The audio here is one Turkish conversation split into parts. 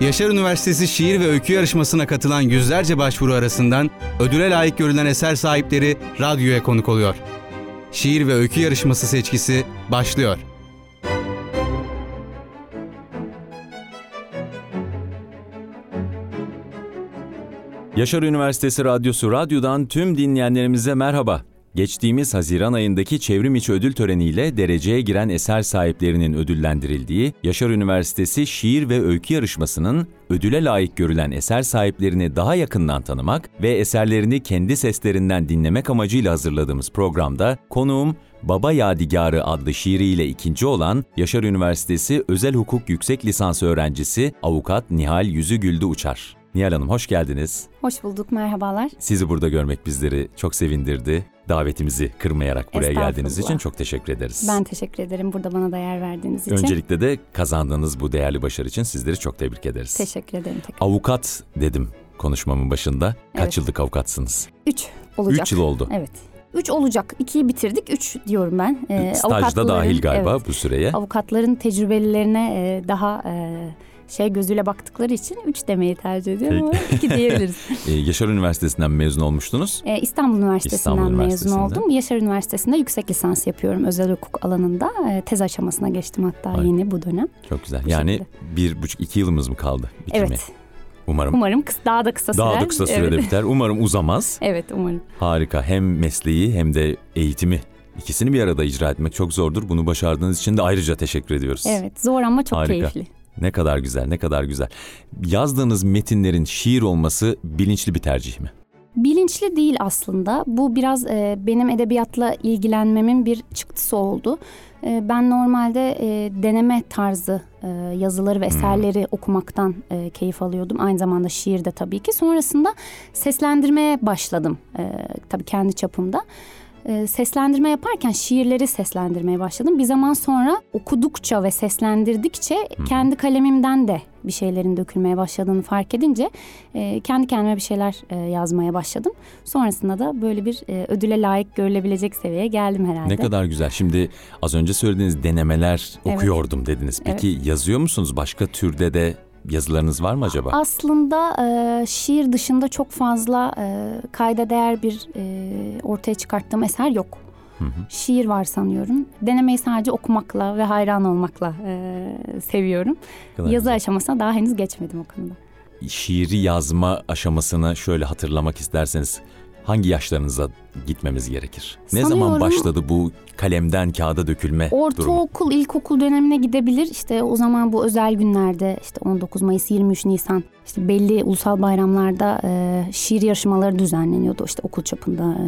Yaşar Üniversitesi Şiir ve Öykü Yarışması'na katılan yüzlerce başvuru arasından ödüle layık görülen eser sahipleri radyoya konuk oluyor. Şiir ve Öykü Yarışması seçkisi başlıyor. Yaşar Üniversitesi Radyosu Radyo'dan tüm dinleyenlerimize merhaba. Geçtiğimiz Haziran ayındaki çevrim içi ödül töreniyle dereceye giren eser sahiplerinin ödüllendirildiği Yaşar Üniversitesi Şiir ve Öykü Yarışması'nın ödüle layık görülen eser sahiplerini daha yakından tanımak ve eserlerini kendi seslerinden dinlemek amacıyla hazırladığımız programda konuğum Baba Yadigarı adlı şiiriyle ikinci olan Yaşar Üniversitesi Özel Hukuk Yüksek Lisans öğrencisi Avukat Nihal Yüzügüldü Uçar. Nihal Hanım hoş geldiniz. Hoş bulduk, merhabalar. Sizi burada görmek bizleri çok sevindirdi. Davetimizi kırmayarak buraya geldiğiniz için çok teşekkür ederiz. Ben teşekkür ederim burada bana değer verdiğiniz için. Öncelikle de kazandığınız bu değerli başarı için sizleri çok tebrik ederiz. Teşekkür ederim. Tekrar. Avukat dedim konuşmamın başında. Kaç Evet. yıllık avukatsınız? Üç olacak. Üç yıl oldu. Evet. Üç olacak. İkiyi bitirdik. Üç diyorum ben. Ee, Stajda dahil galiba evet, bu süreye. avukatların tecrübelilerine e, daha e, şey gözüyle baktıkları için üç demeyi tercih ediyorum ama iki diyebiliriz. Ee, Yaşar Üniversitesi'nden mezun olmuştunuz. Ee, İstanbul Üniversitesi'nden İstanbul mezun oldum. Yaşar Üniversitesi'nde yüksek lisans yapıyorum özel hukuk alanında. Ee, tez aşamasına geçtim hatta Ay. yeni bu dönem. Çok güzel. Bu Yani şekilde. bir buçuk iki yılımız mı kaldı bitirmeye? Evet. Umarım Umarım daha da kısa sürer. daha da kısa sürede Evet. biter. Umarım uzamaz. Evet umarım. Harika. Hem mesleği hem de eğitimi ikisini bir arada icra etmek çok zordur. Bunu başardığınız için de ayrıca teşekkür ediyoruz. Evet zor ama çok Harika. keyifli. Ne kadar güzel, ne kadar güzel. Yazdığınız metinlerin şiir olması bilinçli bir tercih mi? Bilinçli değil aslında. Bu biraz e, benim edebiyatla ilgilenmemin bir çıktısı oldu. E, ben normalde e, deneme tarzı e, yazıları ve eserleri okumaktan e, keyif alıyordum. Aynı zamanda şiir de tabii ki. Sonrasında seslendirmeye başladım. E, tabii kendi çapımda. E, seslendirme yaparken şiirleri seslendirmeye başladım. Bir zaman sonra okudukça ve seslendirdikçe kendi kalemimden de bir şeylerin dökülmeye başladığını fark edince e, kendi kendime bir şeyler e, yazmaya başladım. Sonrasında da böyle bir e, ödüle layık görülebilecek seviyeye geldim herhalde. Ne kadar güzel. Şimdi az önce söylediğiniz denemeler Evet. okuyordum dediniz. Peki yazıyor musunuz? Başka türde de yazılarınız var mı acaba? Aslında e, şiir dışında çok fazla e, kayda değer bir e, ortaya çıkarttığım eser yok. Hı hı. Şiir var sanıyorum. Denemeyi sadece okumakla ve hayran olmakla e, seviyorum. Kadar Yazı güzel. aşamasına daha henüz geçmedim o konuda. Şiiri yazma aşamasını şöyle hatırlamak isterseniz hangi yaşlarınıza gitmemiz gerekir? Ne zaman Sanıyorum- başladı bu kalemden kağıda dökülme durumu? Ortaokul, ilkokul dönemine gidebilir. İşte o zaman bu özel günlerde işte 19 Mayıs, 23 Nisan işte belli ulusal bayramlarda e, şiir yarışmaları düzenleniyordu. İşte okul çapında, e,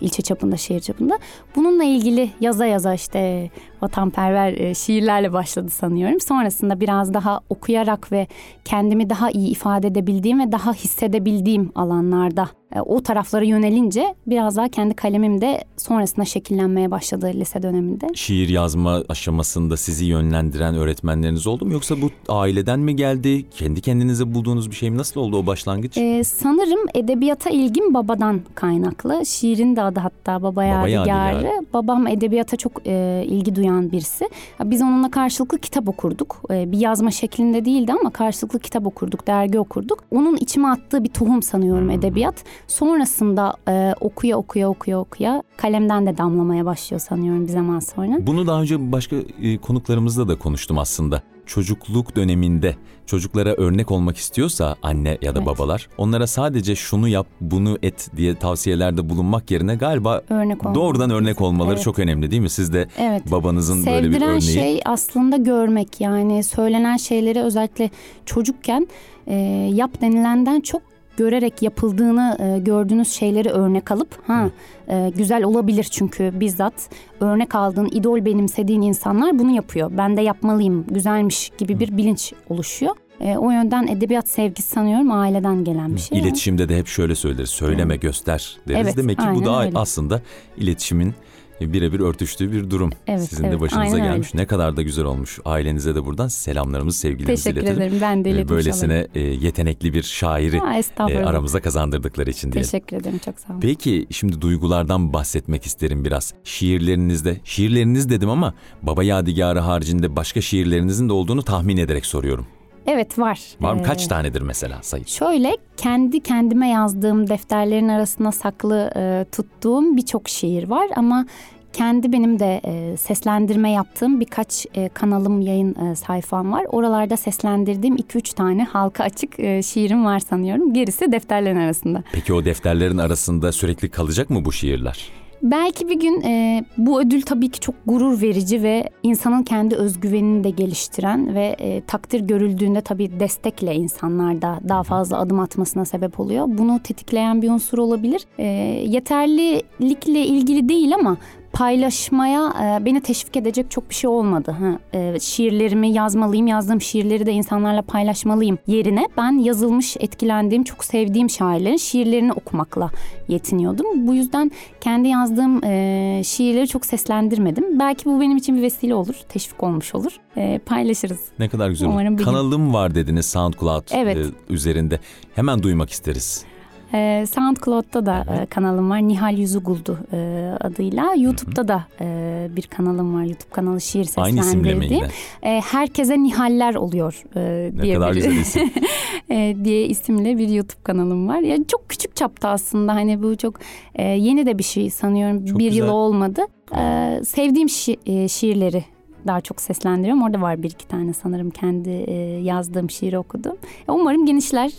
ilçe çapında, şehir çapında. Bununla ilgili yaza yaza işte vatanperver e, şiirlerle başladı sanıyorum. Sonrasında biraz daha okuyarak ve kendimi daha iyi ifade edebildiğim ve daha hissedebildiğim alanlarda e, o taraflara yönelince biraz daha kendi kalemim de sonrasında şekillenmeye başladı lise döneminde. Şiir yazma aşamasında sizi yönlendiren öğretmenleriniz oldu mu? Yoksa bu aileden mi geldi? Kendi kendinize bulduğunuz bir şey mi? Nasıl oldu o başlangıç? Ee, sanırım edebiyata ilgim babadan kaynaklı. Şiirin de adı hatta Baba Yadigarı. Babam edebiyata çok e, ilgi duyan birisi. Biz onunla karşılıklı kitap okurduk. E, bir yazma şeklinde değildi ama karşılıklı kitap okurduk, dergi okurduk. Onun içime attığı bir tohum sanıyorum edebiyat. Sonrasında e, okuya okuya okuya okuya kalemden de damlamaya başlıyor sanıyorum bir zaman sonra. Bunu daha önce başka e, konuklarımızla da konuştum aslında. Çocukluk döneminde çocuklara örnek olmak istiyorsa anne ya da Evet. babalar onlara sadece şunu yap, bunu et diye tavsiyelerde bulunmak yerine galiba Örnek doğrudan örnek olmaları Evet. çok önemli değil mi? Siz de Evet. babanızın böyle bir Sevdiren örneği. şey aslında görmek yani söylenen şeyleri özellikle çocukken e, yap denilenden çok görerek yapıldığını e, gördüğünüz şeyleri örnek alıp ha e, güzel olabilir çünkü bizzat örnek aldığın idol benimsediğin insanlar bunu yapıyor. Ben de yapmalıyım güzelmiş gibi bir bilinç oluşuyor. E, o yönden edebiyat sevgisi sanıyorum aileden gelen bir şey. İletişimde de hep şöyle söyleriz. Söyleme, göster deriz. Evet, Demek ki bu da öyle. aslında iletişimin birebir örtüştüğü bir durum. Evet, Sizin de evet, başınıza aynen gelmiş. Ne kadar da güzel olmuş. Ailenize de buradan selamlarımızı, sevgilerimizi Teşekkür iletelim. ederim. Ben de Ee, iletmiş Böylesine e, yetenekli bir şairi Ha, e, aramıza kazandırdıkları için diyelim. Teşekkür ederim çok sağ olun. Peki şimdi duygulardan bahsetmek isterim biraz. Şiirlerinizde, şiirleriniz dedim ama Baba Yadigarı haricinde başka şiirlerinizin de olduğunu tahmin ederek soruyorum. Evet var. Var mı? Ee, Kaç tanedir mesela sayı? Şöyle kendi kendime yazdığım defterlerin arasında saklı e, tuttuğum birçok şiir var ama kendi benim de e, seslendirme yaptığım birkaç e, kanalım yayın e, sayfam var. Oralarda seslendirdiğim 2-3 tane halka açık e, şiirim var sanıyorum. Gerisi defterlerin arasında. Peki o defterlerin arasında sürekli kalacak mı bu şiirler? Belki bir gün e, bu ödül tabii ki çok gurur verici ve insanın kendi özgüvenini de geliştiren ve e, takdir görüldüğünde tabii destekle insanlar da daha fazla adım atmasına sebep oluyor. Bunu tetikleyen bir unsur olabilir. E, yeterlilikle ilgili değil ama paylaşmaya e, beni teşvik edecek çok bir şey olmadı. Ha, e, şiirlerimi yazmalıyım, yazdığım şiirleri de insanlarla paylaşmalıyım yerine ben yazılmış, etkilendiğim, çok sevdiğim şairlerin şiirlerini okumakla yetiniyordum. Bu yüzden kendi yazdığım e, şiirleri çok seslendirmedim. Belki bu benim için bir vesile olur, teşvik olmuş olur. E, paylaşırız. Ne kadar güzel. Umarım Kanalım var dediniz SoundCloud Evet. e, üzerinde. Hemen duymak isteriz. Ee, SoundCloud'da da e, kanalım var. Nihal Yüzüguldu e, adıyla. YouTube'da da e, bir kanalım var. YouTube kanalı şiir Aynı isimle mi seslendirdiğim. yine? E, herkese Nihaller oluyor e, Ne diye kadar bir, güzel isim. e, diye isimli bir YouTube kanalım var. Ya çok küçük çapta aslında hani bu çok e, yeni de bir şey sanıyorum. Çok bir güzel. yıl olmadı. E, sevdiğim şi- e, şiirleri daha çok seslendiriyorum. Orada var bir iki tane sanırım kendi e, yazdığım şiiri okudum. E, Umarım genişler.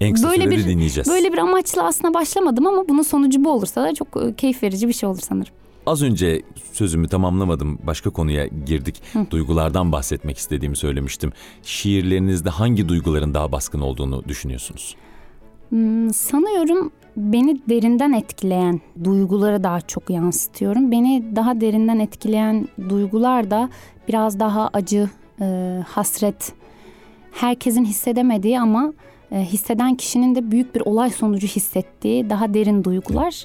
En kısa Böyle bir- dinleyeceğiz. Böyle bir amaçla aslında başlamadım ama bunun sonucu bu olursa da çok e, keyif verici bir şey olur sanırım. Az önce sözümü tamamlamadım. Başka konuya girdik. Hı. Duygulardan bahsetmek istediğimi söylemiştim. Şiirlerinizde hangi duyguların daha baskın olduğunu düşünüyorsunuz? Hmm, sanıyorum beni derinden etkileyen duyguları daha çok yansıtıyorum. Beni daha derinden etkileyen duygular da biraz daha acı, e, hasret. Herkesin hissedemediği ama e, hisseden kişinin de büyük bir olay sonucu hissettiği daha derin duygular.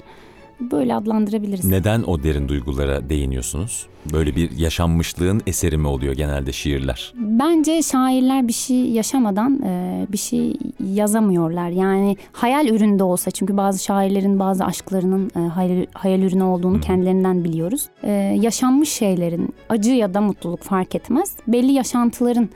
Böyle adlandırabiliriz. Neden o derin duygulara değiniyorsunuz? Böyle bir yaşanmışlığın eseri mi oluyor genelde şiirler? Bence şairler bir şey yaşamadan e, bir şey yazamıyorlar. Yani hayal üründe olsa çünkü bazı şairlerin bazı aşklarının e, hayal, hayal ürünü olduğunu Hı. kendilerinden biliyoruz. E, yaşanmış şeylerin acı ya da mutluluk fark etmez. Belli yaşantıların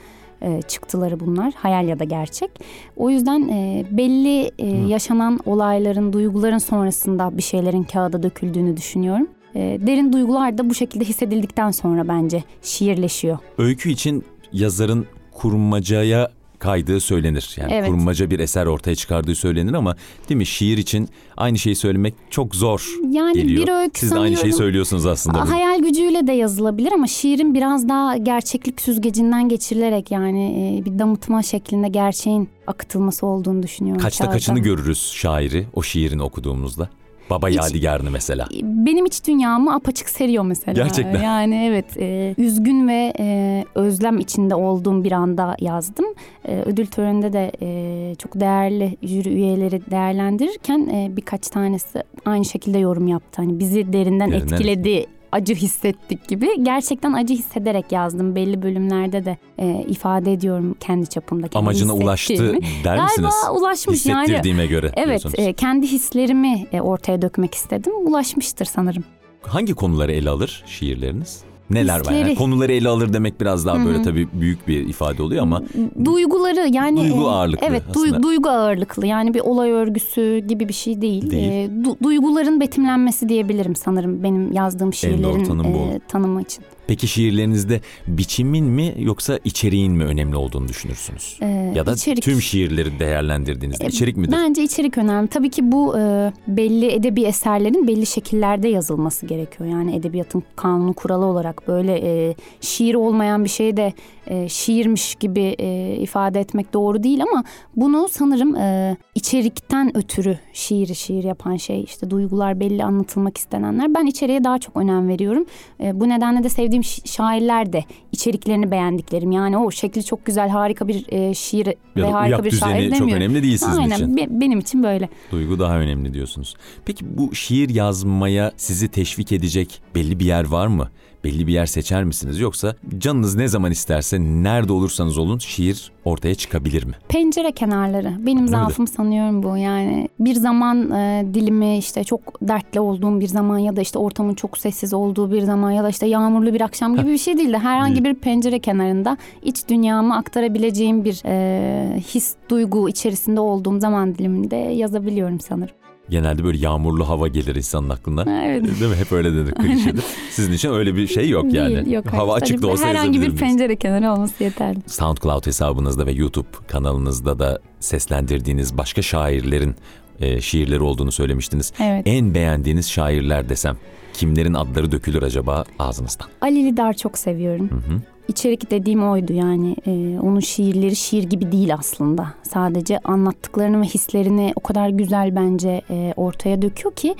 e, çıktıları bunlar hayal ya da gerçek. O yüzden e, belli e, yaşanan olayların, duyguların sonrasında bir şeylerin kağıda döküldüğünü düşünüyorum. E, derin duygular da bu şekilde hissedildikten sonra bence şiirleşiyor. Öykü için yazarın kurmacaya kaydığı söylenir. Yani Evet. kurmaca bir eser ortaya çıkardığı söylenir ama değil mi şiir için aynı şeyi söylemek çok zor Yani geliyor. bir öykü Siz de aynı şeyi söylüyorsunuz aslında. bugün. Hayal gücüyle de yazılabilir ama şiirin biraz daha gerçeklik süzgecinden geçirilerek yani e, bir damıtma şeklinde gerçeğin akıtılması olduğunu düşünüyorum. Kaçta kağıda. kaçını görürüz şairi o şiirini okuduğumuzda? Baba Yadigar'ını mesela. Benim iç dünyamı apaçık seriyor mesela. Gerçekten. Yani evet e, üzgün ve e, özlem içinde olduğum bir anda yazdım. E, ödül töreninde de e, çok değerli jüri üyeleri değerlendirirken e, birkaç tanesi aynı şekilde yorum yaptı. Hani bizi derinden, Derinden etkiledi. Acı hissettik gibi. Gerçekten acı hissederek yazdım. Belli bölümlerde de e, ifade ediyorum kendi çapımda. kendi Amacına ulaştı der misiniz? Galiba ulaşmış yani. Hissettirdiğime göre Evet, e, kendi hislerimi e, ortaya dökmek istedim. Ulaşmıştır sanırım. Hangi konuları ele alır şiirleriniz? Neler var? Yani konuları ele alır demek biraz daha böyle Hı hı. tabii büyük bir ifade oluyor ama Duyguları yani Duygu e, ağırlıklı Evet, aslında. duygu ağırlıklı. Yani bir olay örgüsü gibi bir şey değil. Değil. E, du- duyguların betimlenmesi diyebilirim sanırım benim yazdığım şiirlerin e, tanımı için. Peki şiirlerinizde biçimin mi yoksa içeriğin mi önemli olduğunu düşünürsünüz? E, Ya da içerik. tüm şiirleri değerlendirdiğinizde E, içerik midir? Bence içerik önemli. Tabii ki bu e, belli edebi eserlerin belli şekillerde yazılması gerekiyor. Yani edebiyatın kanunu kuralı olarak böyle e, şiir olmayan bir şeyi de e, şiirmiş gibi e, ifade etmek doğru değil ama bunu sanırım e, içerikten ötürü şiiri şiir yapan şey işte duygular belli anlatılmak istenenler. Ben içeriğe daha çok önem veriyorum. E, bu nedenle de sevdiğim şi- şairler de içeriklerini beğendiklerim. Yani o şekli çok güzel harika bir e, şiir ya ve harika bir şair düzeni çok demiyorum. önemli değil sizin Aynen için. be- benim için böyle. Duygu daha önemli diyorsunuz. Peki bu şiir yazmaya sizi teşvik edecek belli bir yer var mı? belli bir yer seçer misiniz? Yoksa canınız ne zaman isterse nerede olursanız olun şiir ortaya çıkabilir mi? Pencere kenarları. Benim Öyle zaafım sanıyorum bu. Yani bir zaman e, dilimi işte çok dertli olduğum bir zaman ya da işte ortamın çok sessiz olduğu bir zaman ya da işte yağmurlu bir akşam gibi bir şey değil de herhangi bir pencere kenarında iç dünyamı aktarabileceğim bir e, his, duygu içerisinde olduğum zaman diliminde yazabiliyorum sanırım. Genelde böyle yağmurlu hava gelir insanın aklına. Evet. Değil mi? Hep öyle denir klişedir. Sizin için öyle bir şey yok yani. Değil, yok, Hava hayır. açık da olsa Herhangi bir pencere kenarı olması yeterli. SoundCloud hesabınızda ve YouTube kanalınızda da seslendirdiğiniz başka şairlerin e, şiirleri olduğunu söylemiştiniz. Evet. En beğendiğiniz şairler desem kimlerin adları dökülür acaba ağzınızdan? Ali Lidar çok seviyorum. Hı hı. İçerik dediğim oydu yani Ee, onun şiirleri şiir gibi değil aslında. Sadece anlattıklarını ve hislerini o kadar güzel bence e, ortaya döküyor ki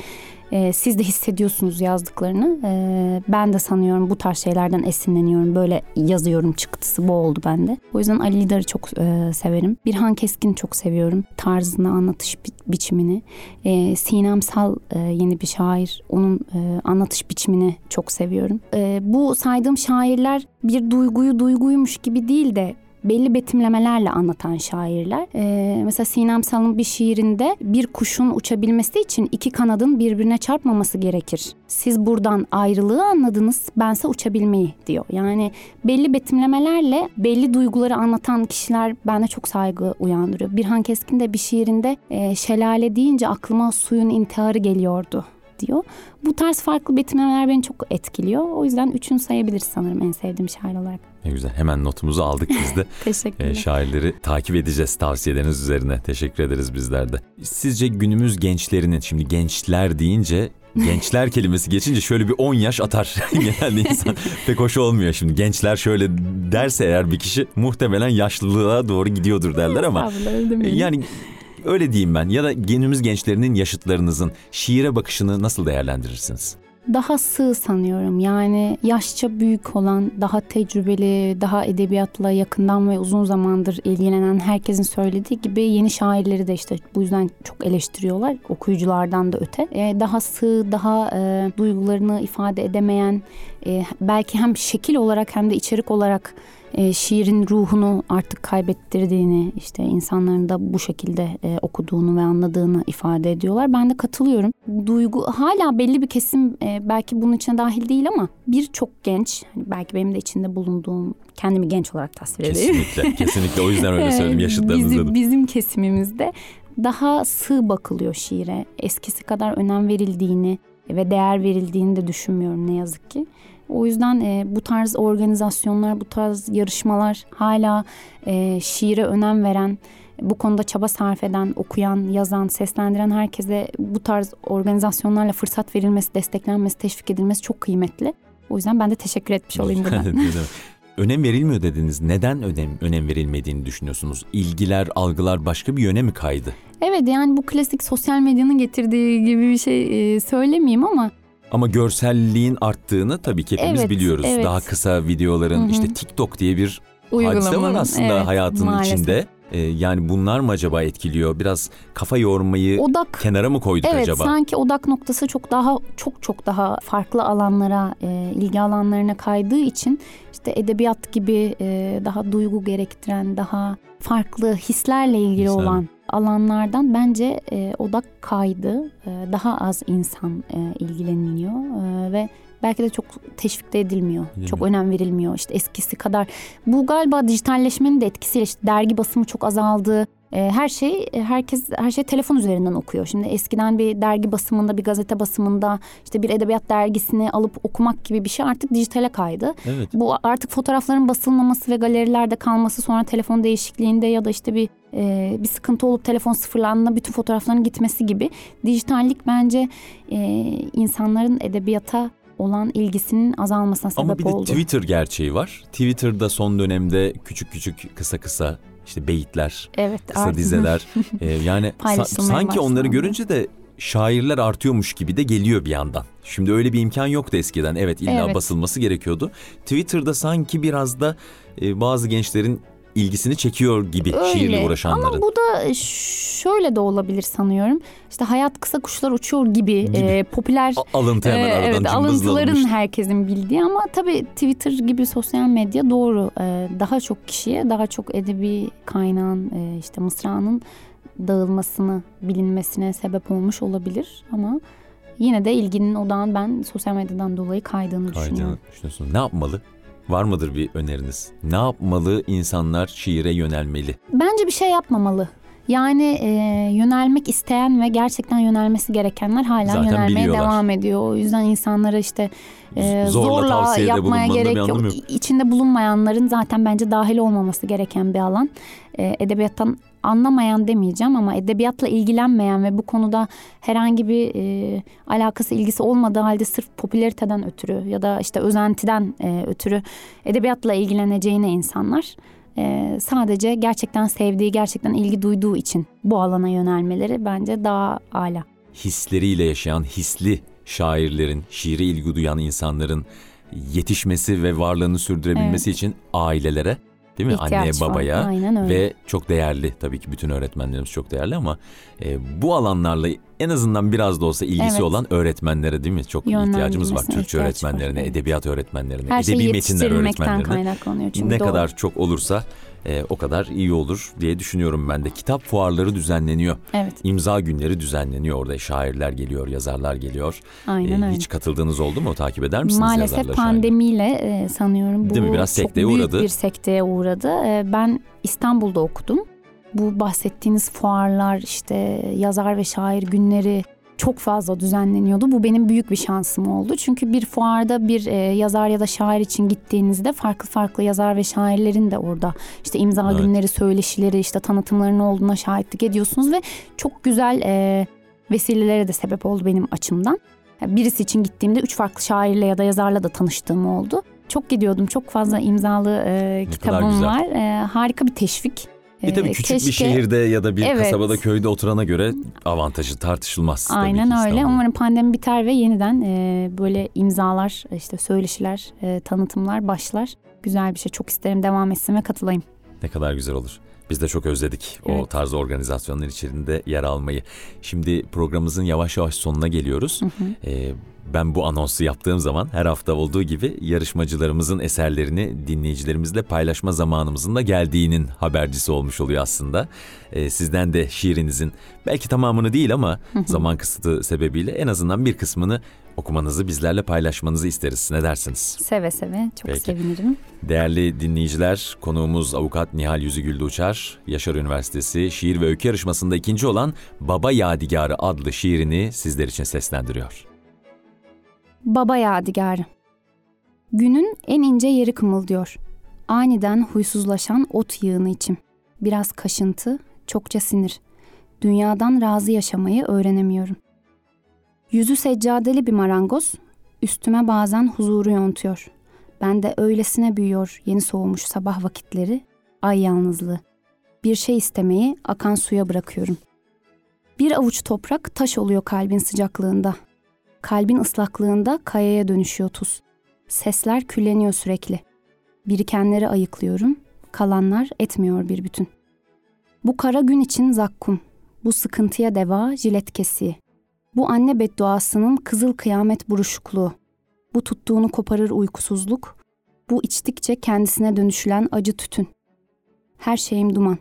e, siz de hissediyorsunuz yazdıklarını. E, ben de sanıyorum bu tarz şeylerden esinleniyorum. Böyle yazıyorum çıktısı bu oldu bende. O yüzden Ali Lidar'ı çok e, severim. Birhan Keskin'i çok seviyorum. Tarzını, anlatış bi- biçimini. E, Sinem Sal e, yeni bir şair. Onun e, anlatış biçimini çok seviyorum. E, bu saydığım şairler bir duyguyu duyguymuş gibi değil de belli betimlemelerle anlatan şairler. Ee, mesela Sinem Sal'ın bir şiirinde bir kuşun uçabilmesi için iki kanadın birbirine çarpmaması gerekir. Siz buradan ayrılığı anladınız, bense uçabilmeyi diyor. Yani belli betimlemelerle belli duyguları anlatan kişiler bende çok saygı uyandırıyor. Birhan Keskin de bir şiirinde e, şelale deyince aklıma suyun intiharı geliyordu diyor. Bu tarz farklı betimlemeler beni çok etkiliyor. O yüzden üçünü sayabiliriz sanırım en sevdiğim şair olarak. Ne güzel. Hemen notumuzu aldık biz de. Teşekkürler. E, şairleri takip edeceğiz tavsiyeleriniz üzerine. Teşekkür ederiz bizler de. Sizce günümüz gençlerinin, şimdi gençler deyince gençler kelimesi geçince şöyle bir 10 yaş atar genelde insan. Pek hoş olmuyor şimdi. Gençler şöyle derse eğer bir kişi muhtemelen yaşlılığa doğru gidiyordur derler ama. Yani öyle diyeyim ben. Ya da günümüz gençlerinin yaşıtlarınızın şiire bakışını nasıl değerlendirirsiniz? daha sığ sanıyorum. Yani yaşça büyük olan, daha tecrübeli, daha edebiyatla yakından ve uzun zamandır ilgilenen herkesin söylediği gibi yeni şairleri de işte bu yüzden çok eleştiriyorlar okuyuculardan da öte. Ee, daha sığ, daha e, duygularını ifade edemeyen, e, belki hem şekil olarak hem de içerik olarak e, şiirin ruhunu artık kaybettirdiğini işte insanların da bu şekilde e, okuduğunu ve anladığını ifade ediyorlar. Ben de katılıyorum. Duygu hala belli bir kesim e, belki bunun içine dahil değil ama birçok genç hani belki benim de içinde bulunduğum kendimi genç olarak tasvir edeyim. Kesinlikle. kesinlikle. O yüzden öyle söyledim Ee, yaşıtlarınızda bizim, bizim kesimimizde daha sığ bakılıyor şiire. Eskisi kadar önem verildiğini ve değer verildiğini de düşünmüyorum ne yazık ki. O yüzden e, bu tarz organizasyonlar, bu tarz yarışmalar hala e, şiire önem veren, bu konuda çaba sarf eden, okuyan, yazan, seslendiren herkese bu tarz organizasyonlarla fırsat verilmesi, desteklenmesi, teşvik edilmesi çok kıymetli. O yüzden ben de teşekkür etmiş olayım buradan. Önem verilmiyor dediniz. Neden önem önem verilmediğini düşünüyorsunuz? İlgiler, algılar başka bir yöne mi kaydı? Evet yani bu klasik sosyal medyanın getirdiği gibi bir şey e, söylemeyeyim ama Ama görselliğin arttığını tabii ki hepimiz Evet, biliyoruz. evet. Daha kısa videoların Hı hı. işte TikTok diye bir hadise var uygulamanın aslında evet, hayatın maalesef. içinde. Ee, yani bunlar mı acaba etkiliyor? Biraz kafa yormayı Odak kenara mı koyduk Evet acaba? sanki odak noktası çok daha çok çok daha farklı alanlara, e, ilgi alanlarına kaydığı için işte edebiyat gibi e, daha duygu gerektiren, daha farklı hislerle ilgili Hisler. olan alanlardan bence e, odak kaydı. E, daha az insan e, ilgileniyor e, ve belki de çok teşvik de edilmiyor. Değil çok mi? önem verilmiyor. İşte eskisi kadar. Bu galiba dijitalleşmenin de etkisiyle işte dergi basımı çok azaldı. E, her şey e, herkes her şey telefon üzerinden okuyor. Şimdi eskiden bir dergi basımında, bir gazete basımında işte bir edebiyat dergisini alıp okumak gibi bir şey artık dijitale kaydı. Evet. Bu artık fotoğrafların basılmaması ve galerilerde kalması sonra telefon değişikliğinde ya da işte bir e, bir sıkıntı olup telefon sıfırlandığında bütün fotoğrafların gitmesi gibi dijitallik bence e, insanların edebiyata olan ilgisinin azalmasına sebep Ama bir de oldu. Twitter gerçeği var. Twitter'da son dönemde küçük küçük kısa kısa işte beyitler, evet, kısa artık- dizeler. Ee, yani sa- sanki onları görünce de şairler artıyormuş gibi de geliyor bir yandan. Şimdi öyle bir imkan yoktu eskiden. Evet illa Evet. basılması gerekiyordu. Twitter'da sanki biraz da e, bazı gençlerin ilgisini çekiyor gibi şiirle uğraşanların. Ama bu da şöyle de olabilir sanıyorum. İşte hayat kısa kuşlar uçuyor gibi, Gibi. e, popüler A- alıntı hemen e, aradan evet, alıntıların alınmış. herkesin bildiği ama tabii Twitter gibi sosyal medya doğru. E, daha çok kişiye, daha çok edebi kaynağın e, işte mısranın dağılmasını, bilinmesine sebep olmuş olabilir ama yine de ilginin odağın ben sosyal medyadan dolayı kaydığını Kaydığını düşünüyorum. düşünüyorsun. Ne yapmalı? Var mıdır bir öneriniz? Ne yapmalı insanlar şiire yönelmeli? Bence bir şey yapmamalı. Yani e, yönelmek isteyen ve gerçekten yönelmesi gerekenler hala Zaten yönelmeye biliyorlar. devam ediyor. O yüzden insanlara işte e, Zorla zorla, yapmaya gerek yok. İçinde bulunmayanların zaten bence dahil olmaması gereken bir alan. E, edebiyattan anlamayan demeyeceğim ama edebiyatla ilgilenmeyen ve bu konuda herhangi bir e, alakası ilgisi olmadığı halde sırf popülariteden ötürü ya da işte özentiden e, ötürü edebiyatla ilgileneceğine insanlar e, sadece gerçekten sevdiği, gerçekten ilgi duyduğu için bu alana yönelmeleri bence daha ala. Hisleriyle yaşayan hisli şairlerin, şiire ilgi duyan insanların yetişmesi ve varlığını sürdürebilmesi için ailelere değil mi? İhtiyaç Anneye, var. babaya Aynen öyle. ve çok değerli tabii ki bütün öğretmenlerimiz çok değerli ama e, bu alanlarla en azından biraz da olsa ilgisi Evet. olan öğretmenlere değil mi? Çok ihtiyacımız var. Türkçe ihtiyaç var, öğretmenlerine, evet. edebiyat öğretmenlerine, Her edebi metinler öğretmenlerine. kaynaklanıyor. Çünkü ne doğru. kadar çok olursa e, o kadar iyi olur diye düşünüyorum ben de. Kitap fuarları düzenleniyor. Evet, İmza günleri düzenleniyor orada. Şairler geliyor, yazarlar geliyor. aynen E, öyle. hiç katıldığınız oldu mu? Takip eder misiniz Maalesef şairleri? pandemiyle e, sanıyorum bu Değil mi? Biraz çok sekteye büyük uğradı. bir sekteye uğradı. E, ben İstanbul'da okudum. Bu bahsettiğiniz fuarlar işte yazar ve şair günleri çok fazla düzenleniyordu. Bu benim büyük bir şansım oldu. Çünkü bir fuarda bir e, yazar ya da şair için gittiğinizde farklı farklı yazar ve şairlerin de orada işte imza Evet. günleri, söyleşileri, işte tanıtımlarının olduğuna şahitlik ediyorsunuz ve çok güzel e, vesilelere de sebep oldu benim açımdan. Yani Birisi için gittiğimde üç farklı şairle ya da yazarla da tanıştığım oldu. Çok gidiyordum. Çok fazla imzalı e, kitabım var. E, harika bir teşvik. Bir tabii E, küçük bir keşke- şehirde ya da bir Evet. kasabada köyde oturana göre avantajı tartışılmaz. tabii Aynen ki öyle. Umarım pandemi biter ve yeniden e, böyle imzalar, işte söyleşiler, e, tanıtımlar başlar. Güzel bir şey. Çok isterim devam etsin ve katılayım. Ne kadar güzel olur. Biz de çok özledik o Evet. tarz organizasyonlar içerisinde yer almayı. Şimdi programımızın yavaş yavaş sonuna geliyoruz. Ee, ben bu anonsu yaptığım zaman her hafta olduğu gibi yarışmacılarımızın eserlerini dinleyicilerimizle paylaşma zamanımızın da geldiğinin habercisi olmuş oluyor aslında. Ee, sizden de şiirinizin belki tamamını değil ama zaman kısıtı sebebiyle en azından bir kısmını okumanızı bizlerle paylaşmanızı isteriz. Ne dersiniz? Seve seve. Çok Peki. sevinirim. Değerli dinleyiciler, konuğumuz avukat Nihal Yüzügül Uçar, Yaşar Üniversitesi şiir ve öykü yarışmasında ikinci olan Baba Yadigarı adlı şiirini sizler için seslendiriyor. Baba yadigarı. Günün en ince yeri kımıldıyor. Aniden huysuzlaşan ot yığını içim. Biraz kaşıntı, çokça sinir. Dünyadan razı yaşamayı öğrenemiyorum. Yüzü seccadeli bir marangoz, üstüme bazen huzuru yontuyor. Ben de öylesine büyüyor yeni soğumuş sabah vakitleri, ay yalnızlığı. Bir şey istemeyi akan suya bırakıyorum. Bir avuç toprak taş oluyor kalbin sıcaklığında. Kalbin ıslaklığında kayaya dönüşüyor tuz. Sesler külleniyor sürekli. Birikenleri ayıklıyorum, kalanlar etmiyor bir bütün. Bu kara gün için zakkum, bu sıkıntıya deva jilet kesiği. Bu anne bedduasının kızıl kıyamet buruşukluğu. Bu tuttuğunu koparır uykusuzluk, bu içtikçe kendisine dönüşülen acı tütün. Her şeyim duman.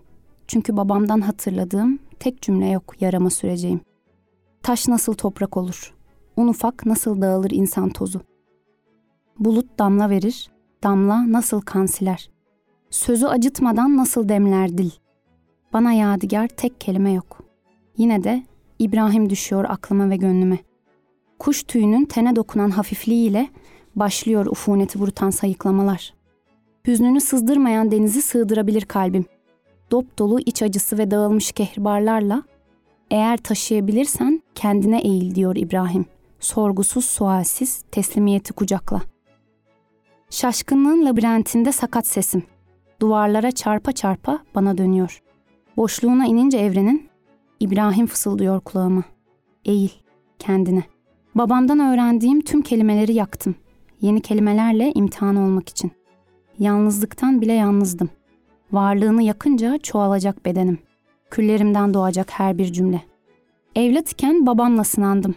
Çünkü babamdan hatırladığım tek cümle yok yarama süreceğim. Taş nasıl toprak olur? Un ufak nasıl dağılır insan tozu? Bulut damla verir, damla nasıl kan siler? Sözü acıtmadan nasıl demler dil? Bana yadigar tek kelime yok. Yine de İbrahim düşüyor aklıma ve gönlüme. Kuş tüyünün tene dokunan hafifliğiyle başlıyor ufuneti vurutan sayıklamalar. Hüznünü sızdırmayan denizi sığdırabilir kalbim. Dop dolu iç acısı ve dağılmış kehribarlarla eğer taşıyabilirsen kendine eğil diyor İbrahim. Sorgusuz sualsiz teslimiyeti kucakla. Şaşkınlığın labirentinde sakat sesim. Duvarlara çarpa çarpa bana dönüyor. Boşluğuna inince evrenin İbrahim fısıldıyor kulağıma. Eğil kendine. Babamdan öğrendiğim tüm kelimeleri yaktım. Yeni kelimelerle imtihan olmak için. Yalnızlıktan bile yalnızdım. Varlığını yakınca çoğalacak bedenim. Küllerimden doğacak her bir cümle. Evlat iken babamla sınandım.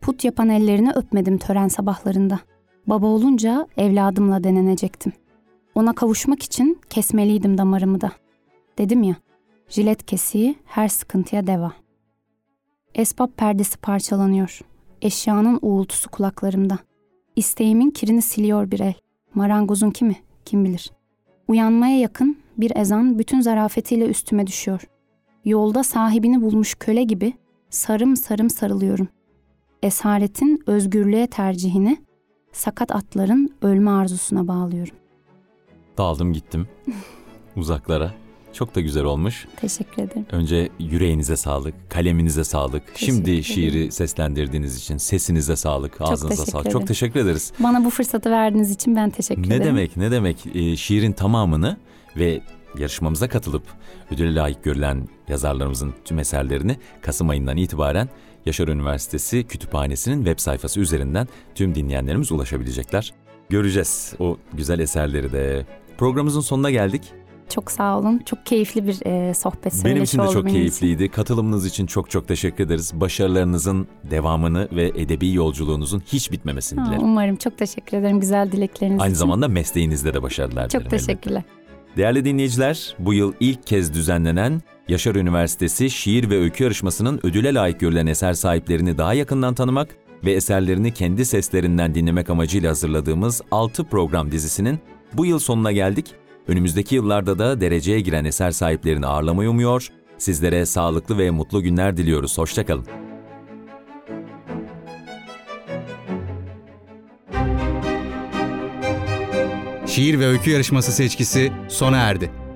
Put yapan ellerini öpmedim tören sabahlarında. Baba olunca evladımla denenecektim. Ona kavuşmak için kesmeliydim damarımı da. Dedim ya, jilet kesiği her sıkıntıya deva. Esbab perdesi parçalanıyor. Eşyanın uğultusu kulaklarımda. İsteğimin kirini siliyor bir el. Marangozun kimi? Kim bilir. Uyanmaya yakın bir ezan bütün zarafetiyle üstüme düşüyor. Yolda sahibini bulmuş köle gibi sarım sarım sarılıyorum. Esaretin özgürlüğe tercihini sakat atların ölme arzusuna bağlıyorum. Daldım gittim uzaklara. Çok da güzel olmuş. Teşekkür ederim. Önce yüreğinize sağlık, kaleminize sağlık. Teşekkür Şimdi ederim. şiiri seslendirdiğiniz için sesinize sağlık, ağzınıza teşekkür sağlık. ederim. Çok teşekkür ederiz. Bana bu fırsatı verdiğiniz için ben teşekkür Ne ederim. demek, ne demek? Ee, şiirin tamamını ve yarışmamıza katılıp ödüle layık görülen yazarlarımızın tüm eserlerini Kasım ayından itibaren Yaşar Üniversitesi Kütüphanesi'nin web sayfası üzerinden tüm dinleyenlerimiz ulaşabilecekler. Göreceğiz o güzel eserleri de. Programımızın sonuna geldik. Çok sağ olun. Çok keyifli bir e, sohbet Benim için de çok benim için. keyifliydi. Katılımınız için çok çok teşekkür ederiz. Başarılarınızın devamını ve edebi yolculuğunuzun hiç bitmemesini Ha, dilerim. umarım. Çok teşekkür ederim güzel dilekleriniz Aynı için. zamanda mesleğinizde de başarılar Çok dilerim. elbette. teşekkürler. Değerli dinleyiciler, bu yıl ilk kez düzenlenen Yaşar Üniversitesi Şiir ve Öykü Yarışması'nın ödüle layık görülen eser sahiplerini daha yakından tanımak ve eserlerini kendi seslerinden dinlemek amacıyla hazırladığımız 6 program dizisinin bu yıl sonuna geldik. Önümüzdeki yıllarda da dereceye giren eser sahiplerini ağırlamayı umuyor. Sizlere sağlıklı ve mutlu günler diliyoruz. Hoşçakalın. Şiir ve öykü yarışması seçkisi sona erdi.